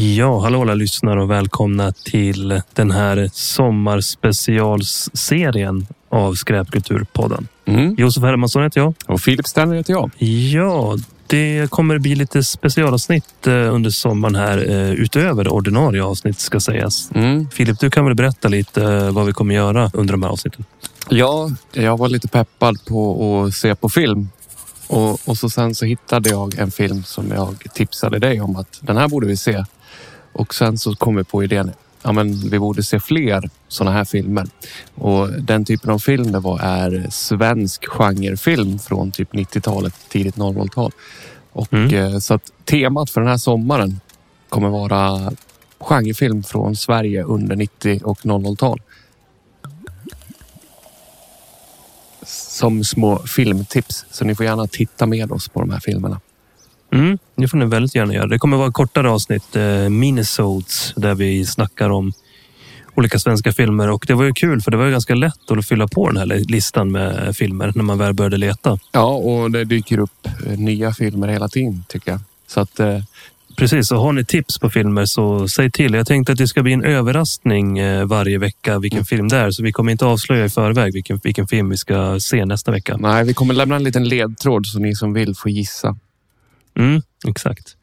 Ja, hallå alla lyssnare och välkomna till den här sommarspecialserien av Skräpkulturpodden. Mm. Josef Hermansson heter jag. Och Filip Stanley heter jag. Ja, det kommer bli lite specialavsnitt eh, under sommaren här eh, utöver ordinarie avsnitt ska sägas. Mm. Filip, du kan väl berätta lite eh, vad vi kommer göra under de här avsnitten? Ja, jag var lite peppad på att se på film. Och, och så sen så hittade jag en film som jag tipsade dig om att den här borde vi se. Och sen så kom vi på idén. Ja, men vi borde se fler sådana här filmer. Och den typen av film det var är svensk genrefilm från typ 90-talet, tidigt 00-tal. Och Mm. eh, så att temat för den här sommaren kommer vara genrefilm från Sverige under 90 och 00-tal. Som små filmtips. Så ni får gärna titta med oss på de här filmerna. Mm, det får ni väldigt gärna göra. Det kommer vara kortare avsnitt, eh, minisodes, där vi snackar om olika svenska filmer. Och det var ju kul för det var ju ganska lätt att fylla på den här listan med filmer när man väl började leta. Ja, och det dyker upp eh, nya filmer hela tiden tycker jag. Så att eh, Precis, och har ni tips på filmer så säg till. Jag tänkte att det ska bli en överraskning eh, varje vecka vilken Mm. film det är. Så vi kommer inte avslöja i förväg vilken, vilken film vi ska se nästa vecka. nej, vi kommer lämna en liten ledtråd så ni som vill får gissa. Mm, exakt.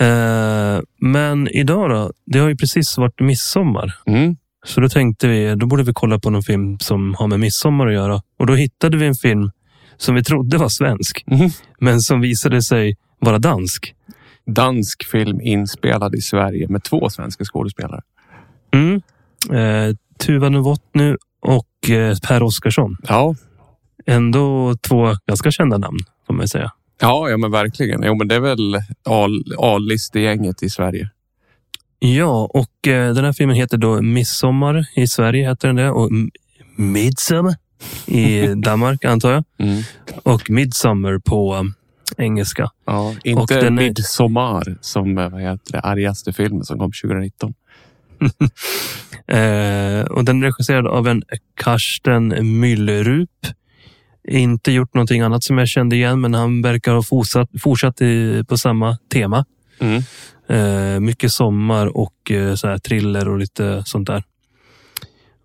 Eh, men idag då? Det har ju precis varit midsommar. Mm. Så då tänkte vi, då borde vi kolla på någon film som har med midsommar att göra. Och då hittade vi en film som vi trodde var svensk, Mhm. men som visade sig vara dansk. Dansk film inspelad i Sverige med två svenska skådespelare. Mm. Eh, Tuva Novotny och eh, Per Oscarsson. Ja, Ändå två ganska kända namn, får man säga. Ja, ja men verkligen. Jo, men det är väl A-listegänget i Sverige. Ja, och eh, den här filmen heter då Midsommar i Sverige, heter den det. Och Midsummer i Danmark, antar jag. Mm. Och Midsummer på um, engelska. Ja, Och inte den är- Midsommar som eh, vad heter det, argaste filmen som kom 2019. Eh, och den är regisserad av en Karsten Müllerup. Inte gjort någonting annat som jag kände igen, men han verkar ha fortsatt, fortsatt i, på samma tema. Mm. Eh, mycket sommar och eh, så här thriller och lite sånt där.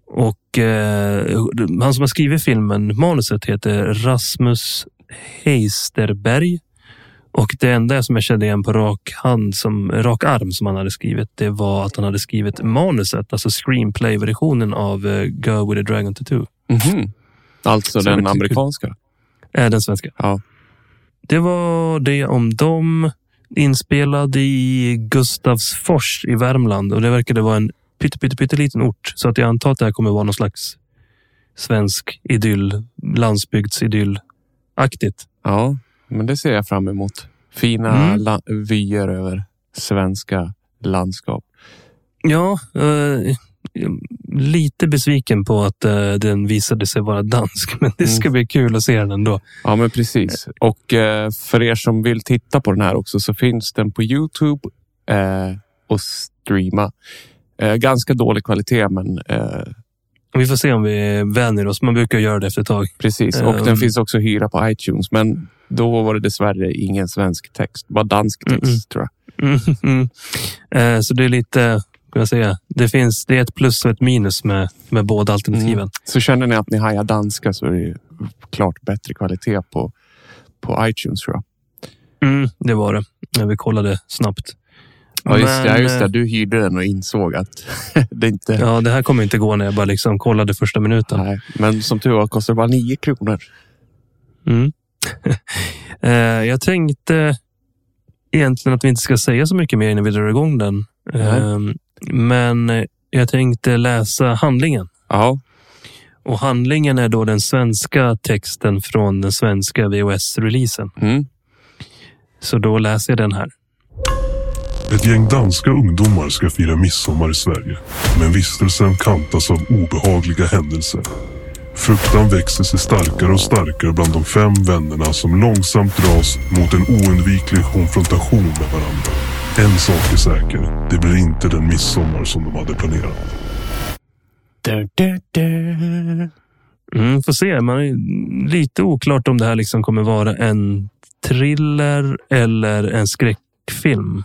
Och eh, han som har skrivit filmen, manuset heter Rasmus Heisterberg. Och det enda som jag kände igen på rak hand, som rak arm som han hade skrivit, det var att han hade skrivit manuset, alltså screenplay-versionen av eh, Go with a Dragon Tattoo. Mhm. Alltså Så den tycker- amerikanska. Äh, den svenska. Ja. Det var det om dem. Inspelad i Gustavsfors i Värmland och det verkade vara en pytte, pytte, pytteliten ort. Så att jag antar att det här kommer vara någon slags svensk idyll, landsbygdsidyll-aktigt. ja, men det ser jag fram emot. Fina Mm. la- vyer över svenska landskap. Ja, eh, lite besviken på att eh, den visade sig vara dansk, men det ska bli kul att se den ändå. Ja, men precis. Och eh, för er som vill titta på den här också så finns den på Youtube eh, och streama. Eh, ganska dålig kvalitet, men eh, Vi får se om vi vänjer oss. Man brukar göra det efter ett tag. precis. Och den finns också att hyra på iTunes. Men då var det dessvärre ingen svensk text. Bara dansk text Mm-mm. tror jag. Mm, mm. Eh, Så det är lite, jag säga, det finns det är ett plus och ett minus med, med båda alternativen. Mm. Så känner ni att ni hajar danska så är det ju klart bättre kvalitet på, på iTunes tror jag. Mm, det var det. när Vi kollade snabbt. Ja, just, Men, ja, just det. eh, Du hyrde den och insåg att det inte... Ja, det här kommer inte gå när jag bara liksom kollade första minuten. Nej, men som tur var kostar det bara nio kronor. Mm. Eh, jag tänkte egentligen att vi inte ska säga så mycket mer innan vi drar igång den. Eh, Men eh, jag tänkte läsa handlingen. Ja, Och handlingen är då den svenska texten från den svenska VHS-releasen. mm. Så då läser jag den här. Ett gäng danska ungdomar ska fira midsommar i Sverige. Men vistelsen kantas av obehagliga händelser. Fruktan växer sig starkare och starkare bland de fem vännerna som långsamt dras mot en oundviklig konfrontation med varandra. En sak är säker, det blir inte den midsommar som de hade planerat. Du, du, du. Mm, får se. Man är lite oklart om det här liksom kommer vara en thriller eller en skräckfilm.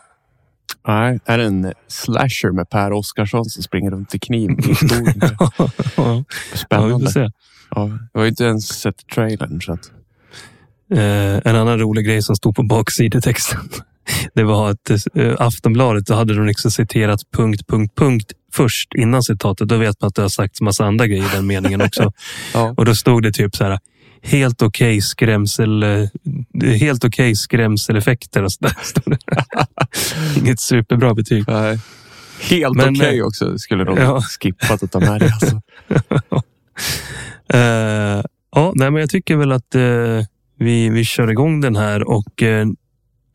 Nej, är det en slasher med Per Oscarsson som springer runt i kniv i skogen? ja, ja, vi får Spännande. se. Ja, jag har inte ens sett trailern. Så att... Eh, en annan rolig grej som stod på baksidetexten. Det var att eh, Aftonbladet, då hade de liksom citerat punkt, punkt, punkt först innan citatet. Då vet man att det har sagts massa andra grejer i den meningen också. Ja. Och då stod det typ så här. Helt okej skrämsel, eh, helt okej skrämseleffekter och sådär. stod det. Inget superbra betyg. Nej. Helt okej eh, också. Skulle de ja. skippat att ta med det. Alltså. Eh, ja, nej, men jag tycker väl att eh, vi, vi kör igång den här och eh,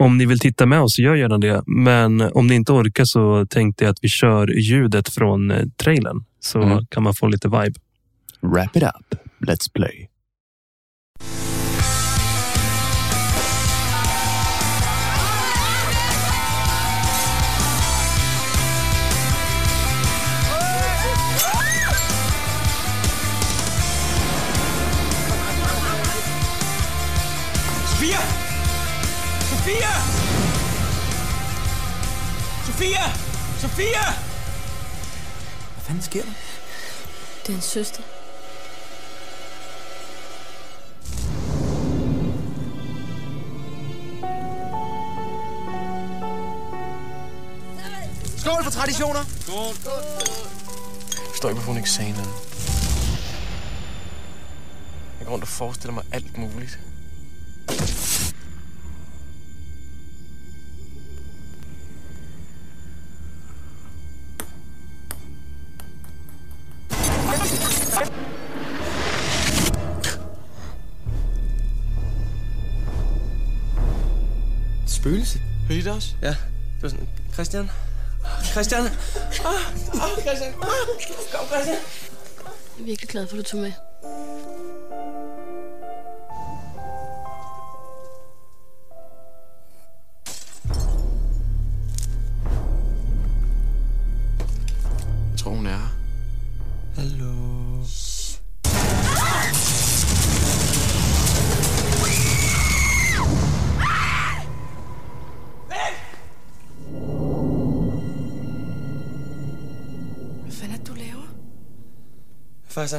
om ni vill titta med oss, gör gärna det. Men om ni inte orkar så tänkte jag att vi kör ljudet från eh, trailern så Mm. kan man få lite vibe. Wrap it up. Let's play. Sofia! Sofia! Hvad fanden sker der? Det er en søster. Skål for traditioner! Jeg forstår ikke, hvorfor hun ikke sagde noget. Jeg går rundt og forestiller mig alt muligt. Også? Ja. Det var sådan, Christian? Christian? Ah, ah, Christian? Ah, kom, Christian! Jeg er virkelig glad for, at du tog med.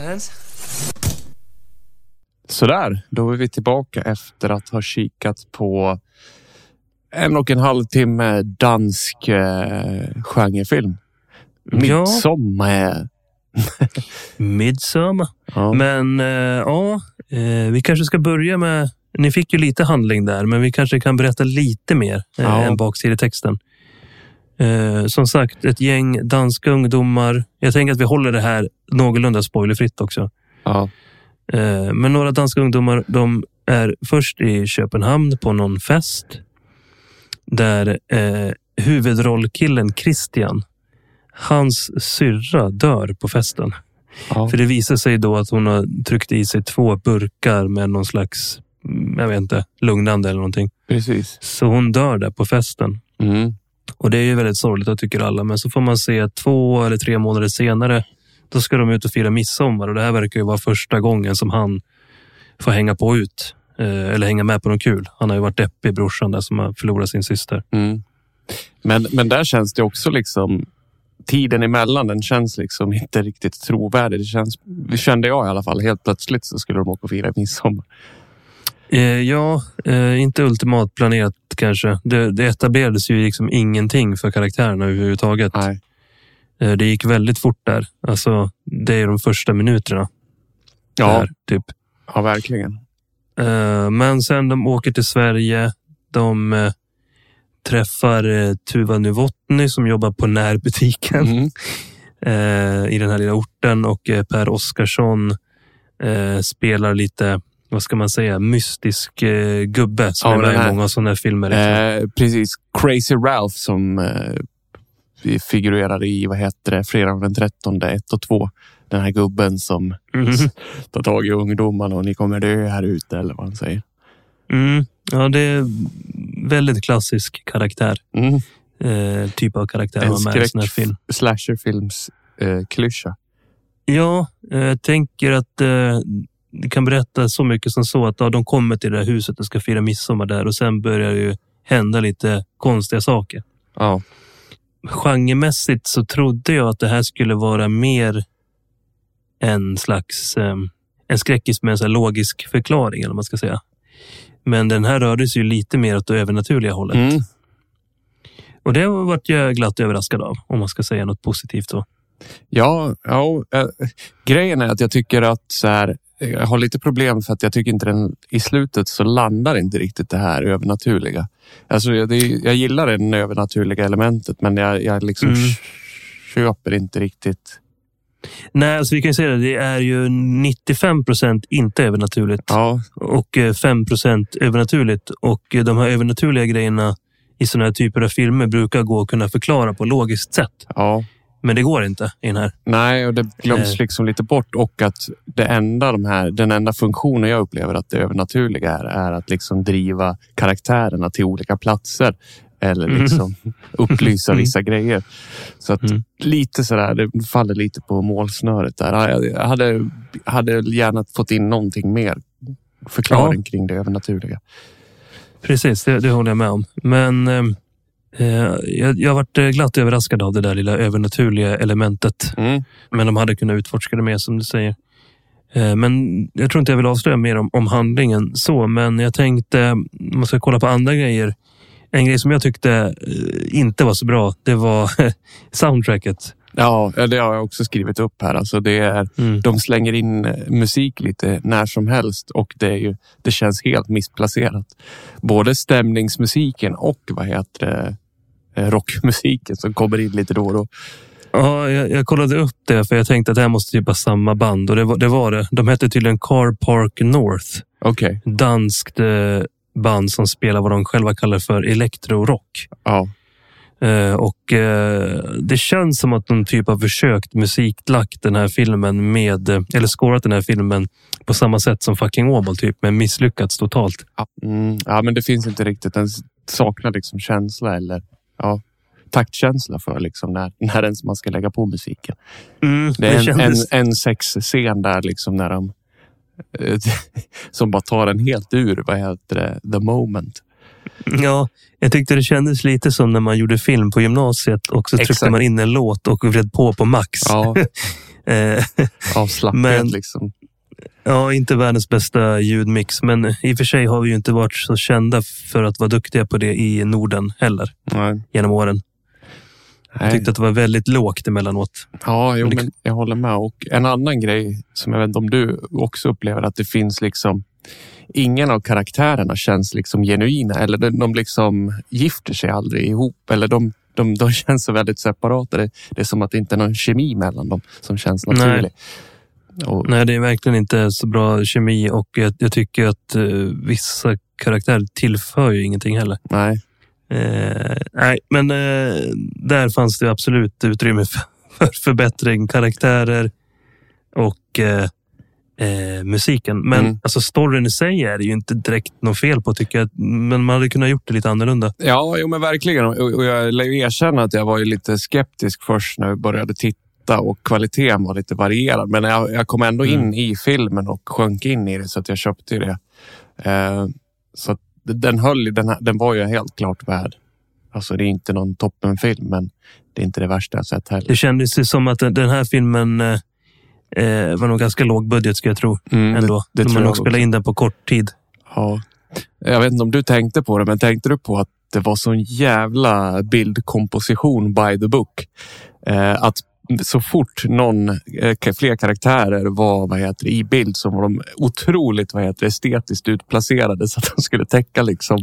Hans? Sådär, då är vi tillbaka efter att ha kikat på en och en halv timme dansk eh, genrefilm. Ja. Midsommar. Midsommar. Ja. Men eh, ja, eh, vi kanske ska börja med... Ni fick ju lite handling där, men vi kanske kan berätta lite mer eh, Ja. än baksidetexten. Eh, som sagt, ett gäng danska ungdomar. Jag tänker att vi håller det här någorlunda spoilerfritt också. Ja. Eh, Men några danska ungdomar de är först i Köpenhamn på någon fest. Där eh, huvudrollkillen Christian, hans syrra dör på festen. Ja. För det visar sig då att hon har tryckt i sig två burkar med någon slags, mm, jag vet inte, lugnande eller någonting. Precis. Så hon dör där på festen. Mm. Och det är ju väldigt sorgligt, jag tycker alla. Men så får man se två eller tre månader senare, då ska de ut och fira midsommar. Och det här verkar ju vara första gången som han får hänga på ut. Eh, eller hänga med på något kul. Han har ju varit deppig, brorsan där som har förlorat sin syster. Mm. Men, men där känns det också liksom tiden emellan. Den känns liksom inte riktigt trovärdig. Det känns, kände jag i alla fall. Helt plötsligt så skulle de åka och fira midsommar. Eh, ja, eh, inte ultimat planerat kanske. Det, det etablerades ju liksom ingenting för karaktärerna överhuvudtaget. Nej. Eh, det gick väldigt fort där. Alltså, det är de första minuterna. Ja, Där, typ. ja, verkligen. Eh, Men sen de åker till Sverige. De eh, träffar Tuva Novotny som jobbar på närbutiken Mm. i den här lilla orten och Per Oscarsson eh, spelar lite, vad ska man säga, mystisk eh, gubbe som Ja, är med i många sådana här filmer. liksom. Eh, precis. Crazy Ralph som eh, figurerar i, vad heter det, Fredagen den 13, 1 och 2. Den här gubben som Mhm. tar tag i ungdomarna och ni kommer dö här ute eller vad han säger. Mm. Ja, det är väldigt klassisk karaktär. Mm. Eh, typ av karaktär En man med i en sån här film. slasherfilms eh, klyscha. Ja, eh, jag tänker att eh, du kan berätta så mycket som så att ja, de kommer till det här huset och ska fira midsommar där och sen börjar det ju hända lite konstiga saker. Ja. genremässigt så trodde jag att det här skulle vara mer en slags eh, en skräckis med en så logisk förklaring, eller vad man ska säga. Men den här rörde sig ju lite mer åt det övernaturliga hållet. Mm. Och det vart jag glatt överraskad av, om man ska säga något positivt. Då. Ja, ja äh, grejen är att jag tycker att så här, jag har lite problem för att jag tycker inte den i slutet så landar inte riktigt det här övernaturliga. Alltså, det, jag gillar det övernaturliga elementet, men jag, jag liksom Mm. köper inte riktigt. Nej, alltså vi kan ju säga det. Det är ju 95 procent inte övernaturligt Ja, och eh, 5 procent övernaturligt. Och eh, de här övernaturliga grejerna i sådana här typer av filmer brukar gå att kunna förklara på logiskt sätt. ja. Men det går inte i den här. Nej, och det glöms Eh. liksom lite bort och att det enda de här, den enda funktionen jag upplever att det övernaturliga är, är att liksom driva karaktärerna till olika platser eller Mm. liksom upplysa Mm. vissa grejer. Så att Mm. lite sådär, det faller lite på målsnöret där. Jag hade, hade gärna fått in någonting mer förklaring kring det övernaturliga. Precis, det, det håller jag med om. Men eh, eh, jag, jag varit eh, glatt överraskad av det där lilla övernaturliga elementet. Mm. Men de hade kunnat utforska det mer som du säger. Eh, Men jag tror inte jag vill avslöja mer om, om handlingen så, men jag tänkte, om man ska kolla på andra grejer. En grej som jag tyckte eh, inte var så bra, det var soundtracket. Ja, det har jag också skrivit upp här. Alltså det är, Mm. de slänger in eh, musik lite när som helst och det, är ju, det känns helt missplacerat. Både stämningsmusiken och vad heter det, eh, rockmusiken som kommer in lite då och då. Ja, jag, jag kollade upp det för jag tänkte att det här måste typ vara samma band och det var det. Var det. De hette tydligen Car Park North. Okej, Danskt eh, band som spelar vad de själva kallar för elektrorock. ja. Eh, och eh, det känns som att de typ har försökt musiklagt den här filmen med, eh, eller scorat den här filmen på samma sätt som fucking Åmål typ, men misslyckats totalt. Ja, mm, ja, men det finns inte riktigt. Den saknar liksom känsla eller ja, taktkänsla för liksom när, när ens man ska lägga på musiken. Mm, Det är en, en, kändes, en sexscen där liksom när de eh, som bara tar en helt ur vad heter det, the moment. ja, jag tyckte det kändes lite som när man gjorde film på gymnasiet och så tryckte Exakt. man in en låt och vred på på max. Ja, Eh, av slapphet Men- liksom. Ja, inte världens bästa ljudmix, men i och för sig har vi ju inte varit så kända för att vara duktiga på det i Norden heller Nej. genom åren. Jag Nej. tyckte att det var väldigt lågt emellanåt. Ja, jo, Men jag håller med. Och en annan grej som jag vet inte om du också upplever att det finns liksom ingen av karaktärerna känns liksom genuina eller de, de liksom gifter sig aldrig ihop eller de, de, de känns så väldigt separata. Det, det är som att det inte är någon kemi mellan dem som känns Nej. Och, Nej, det är verkligen inte så bra kemi och jag, jag tycker att eh, vissa karaktärer tillför ju ingenting heller. nej, Eh, nej, men eh, där fanns det absolut utrymme för, för förbättring. Karaktärer och eh, eh, musiken. Men Mm. alltså storyn i sig är det ju inte direkt något fel på tycker jag. Men man hade kunnat gjort det lite annorlunda. Ja, jo, men verkligen. Och och jag lär ju erkänna att jag var lite skeptisk först när vi började titta och kvaliteten var lite varierad. Men jag, jag kom ändå in Mm. i filmen och sjönk in i det så att jag köpte det. Eh, så den höll, den, den var ju helt klart värd. Alltså det är inte någon toppenfilm, men det är inte det värsta jag sett heller. Det kändes ju som att den här filmen eh, eh, var nog ganska låg budget ska jag tro. Mm, Ändå. det De tror har jag nog också. in den på kort tid. Ja. Jag vet inte om du tänkte på det, men tänkte du på att det var sån jävla bildkomposition by the book? Eh, att så fort någon, eh, fler karaktärer var vad heter i bild så var de otroligt vad heter estetiskt utplacerade så att de skulle täcka liksom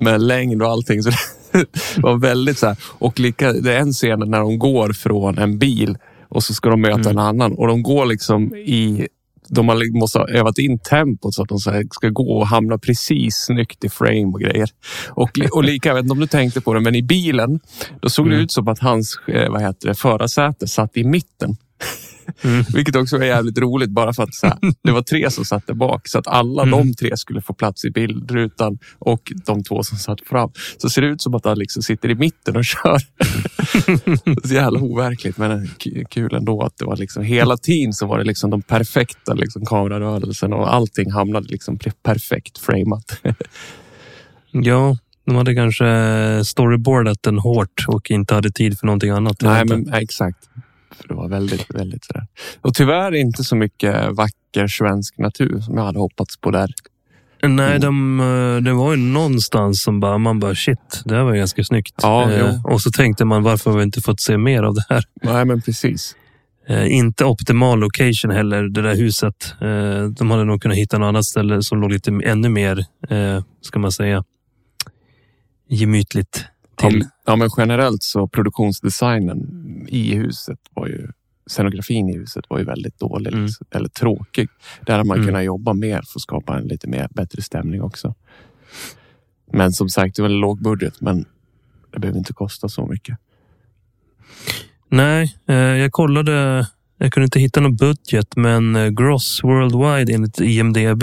med längd och allting. Så det var väldigt så här. Och lika, det är en scen när de går från en bil och så ska de möta Mm. en annan och de går liksom i de har, li- måste ha övat in tempot så att de så ska gå och hamna precis snyggt i frame och grejer. Och, och lika, jag vet inte om du tänkte på det, men i bilen, då såg det Mm. ut som att hans eh, vad heter det, förarsäte satt i mitten. Mm. Vilket också var jävligt roligt, bara för att så här, det var tre som satt där bak. Så att alla Mm. de tre skulle få plats i bildrutan och de två som satt fram. Så ser det ut som att han liksom sitter i mitten och kör. så jävla overkligt, men kul ändå att det var liksom hela tiden så var det liksom de perfekta liksom kamerarörelserna och allting hamnade liksom perfekt framat. Ja, De hade kanske storyboardat den hårt och inte hade tid för någonting annat. Nej, men exakt. För det var väldigt, väldigt sådär. Och tyvärr inte så mycket vacker svensk natur som jag hade hoppats på där. Nej, de, eh, det var ju någonstans som bara, man bara shit, det här var ganska snyggt. Ja, Eh, och så tänkte man, varför har vi inte fått se mer av det här? Nej, men precis. Eh, inte optimal location heller, det där huset. Eh, de hade nog kunnat hitta något annat ställe som låg lite ännu mer, eh, ska man säga, gemytligt Ja, till. men- ja, men generellt så produktionsdesignen i huset var ju scenografin i huset var ju väldigt dålig Mm. liksom, eller tråkig. Där hade man Mm. kunnat jobba mer för att skapa en lite mer bättre stämning också. Men som sagt, det var en låg budget, men det behöver inte kosta så mycket. Nej, eh, jag kollade. Jag kunde inte hitta någon budget, men eh, Gross Worldwide enligt IMDB.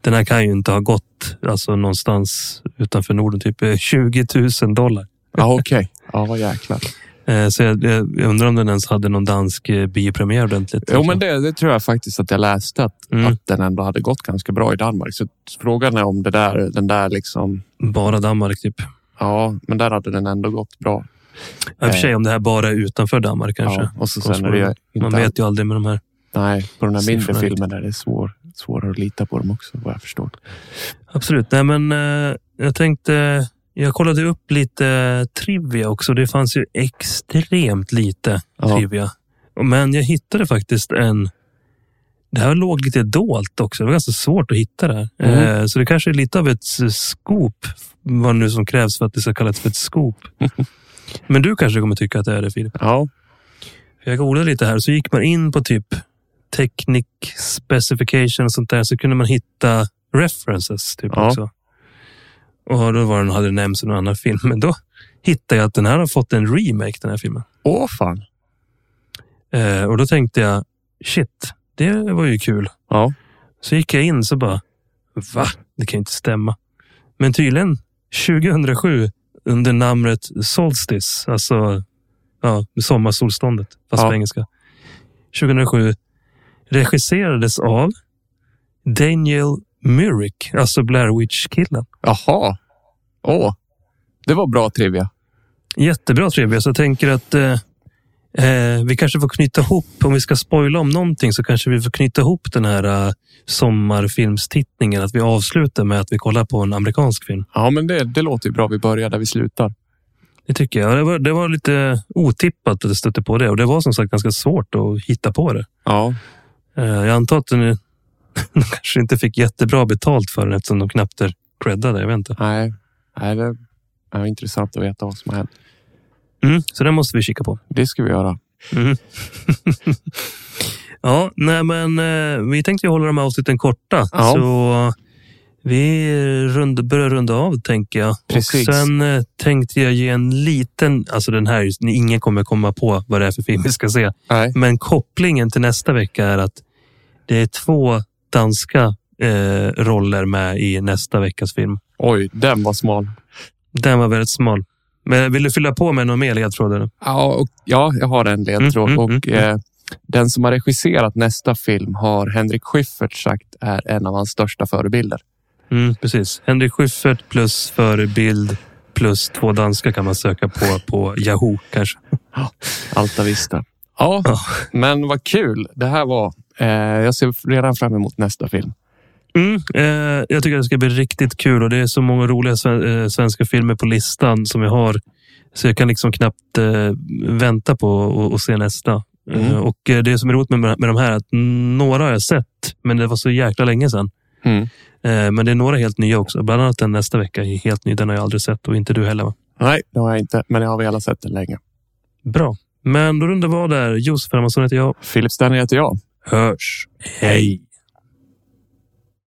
Den här kan ju inte ha gått alltså, någonstans utanför Norden, typ eh, 20 000 dollar. Ja, okej. Ja, vad jäklar. Eh, Så jag, jag undrar om den ens hade någon dansk eh, biopremiär ordentligt. Jo, men det, det tror jag faktiskt att jag läste att, Mm. att den ändå hade gått ganska bra i Danmark. Så frågan är om det där, den där liksom, Bara Danmark, typ. ja, men där hade den ändå gått bra. I och för sig om det här bara är utanför Danmark kanske. Ja, och så sen är det inte Man vet ju aldrig med de här. Nej, på den här mindre filmen är det svår, svårare att lita på dem också, vad jag förstår. Absolut. Nej, men eh, jag tänkte... Jag kollade upp lite trivia också. Det fanns ju extremt lite Ja. trivia. Men jag hittade faktiskt en... Det här låg lite dolt också. Det var ganska svårt att hitta det. Mm. Eh, Så det kanske är lite av ett s- scoop. Vad nu som krävs för att det ska kallas för ett scoop. Men du kanske kommer tycka att det är det, Filip. Ja, Jag googlade lite här så gick man in på typ Technic specification och sånt där så kunde man hitta references typ Ja. också. Och då var den, hade nämnts i någon annan film. Men då hittade jag att den här har fått en remake, den här filmen. åh fan. Eh, och då tänkte jag, shit, det var ju kul. Ja, Så gick jag in så bara, va? Det kan ju inte stämma. Men tydligen 2007 under namnet Solstice, alltså ja, sommarsolståndet, fast Ja. på engelska. 2007 regisserades av Daniel Myrick, alltså Blair Witch-killen. jaha. Åh, det var bra trivia. Jättebra trivia, så jag tänker att eh, eh, vi kanske får knyta ihop, om vi ska spoila om någonting så kanske vi får knyta ihop den här eh, sommarfilmstittningen. Att vi avslutar med att vi kollar på en amerikansk film. Ja, men det, det låter ju bra. Vi börjar där vi slutar. Det tycker jag. Det var, det var lite otippat att det stötte på det och det var som sagt ganska svårt att hitta på det. Ja, Eh, jag antar att den, de kanske inte fick jättebra betalt för den eftersom de knappt är creddade. Jag vet inte. nej, nej det är intressant att veta vad som har hänt. Mm, så den måste vi kika på. Det ska vi göra. Mm. ja, nej men eh, vi tänkte hålla de här avsnitten korta. Ja. Så vi rund, börjar runda av tänker jag. Precis. Och sen eh, tänkte jag ge en liten, alltså den här, ingen kommer komma på vad det är för film vi ska se. Nej, Men kopplingen till nästa vecka är att det är två danska eh, roller med i nästa veckas film. oj, den var smal. Den var väldigt smal. Men vill du fylla på med någon mer ledtråd? eller? Ja, och, ja jag har en ledtråd. Mm, mm, och mm, eh, Den som har regisserat nästa film har Henrik Schyffert sagt är en av hans största förebilder. Mm, precis. Henrik Schyffert plus förebild plus två danska kan man söka på på Yahoo kanske. Alta Vista. Ja, Ja. men vad kul det här var. Eh, jag ser redan fram emot nästa film. Mm, eh, jag tycker det ska bli riktigt kul och det är så många roliga eh, svenska filmer på listan som jag har. Så jag kan liksom knappt eh, vänta på att- se nästa. Mm. Eh, och eh, det som är roligt med, med de här är att några har jag sett, men det var så jäkla länge sedan. Mm. Men det är några helt nya också. Bland annat den nästa vecka är helt ny. Den har jag aldrig sett och inte du heller va? Nej, det har jag inte, men jag har velat sett den länge. Bra. Men då rundar vi av där. Josef Hermansson heter jag. Filip Stenner heter jag. Hush! Hey.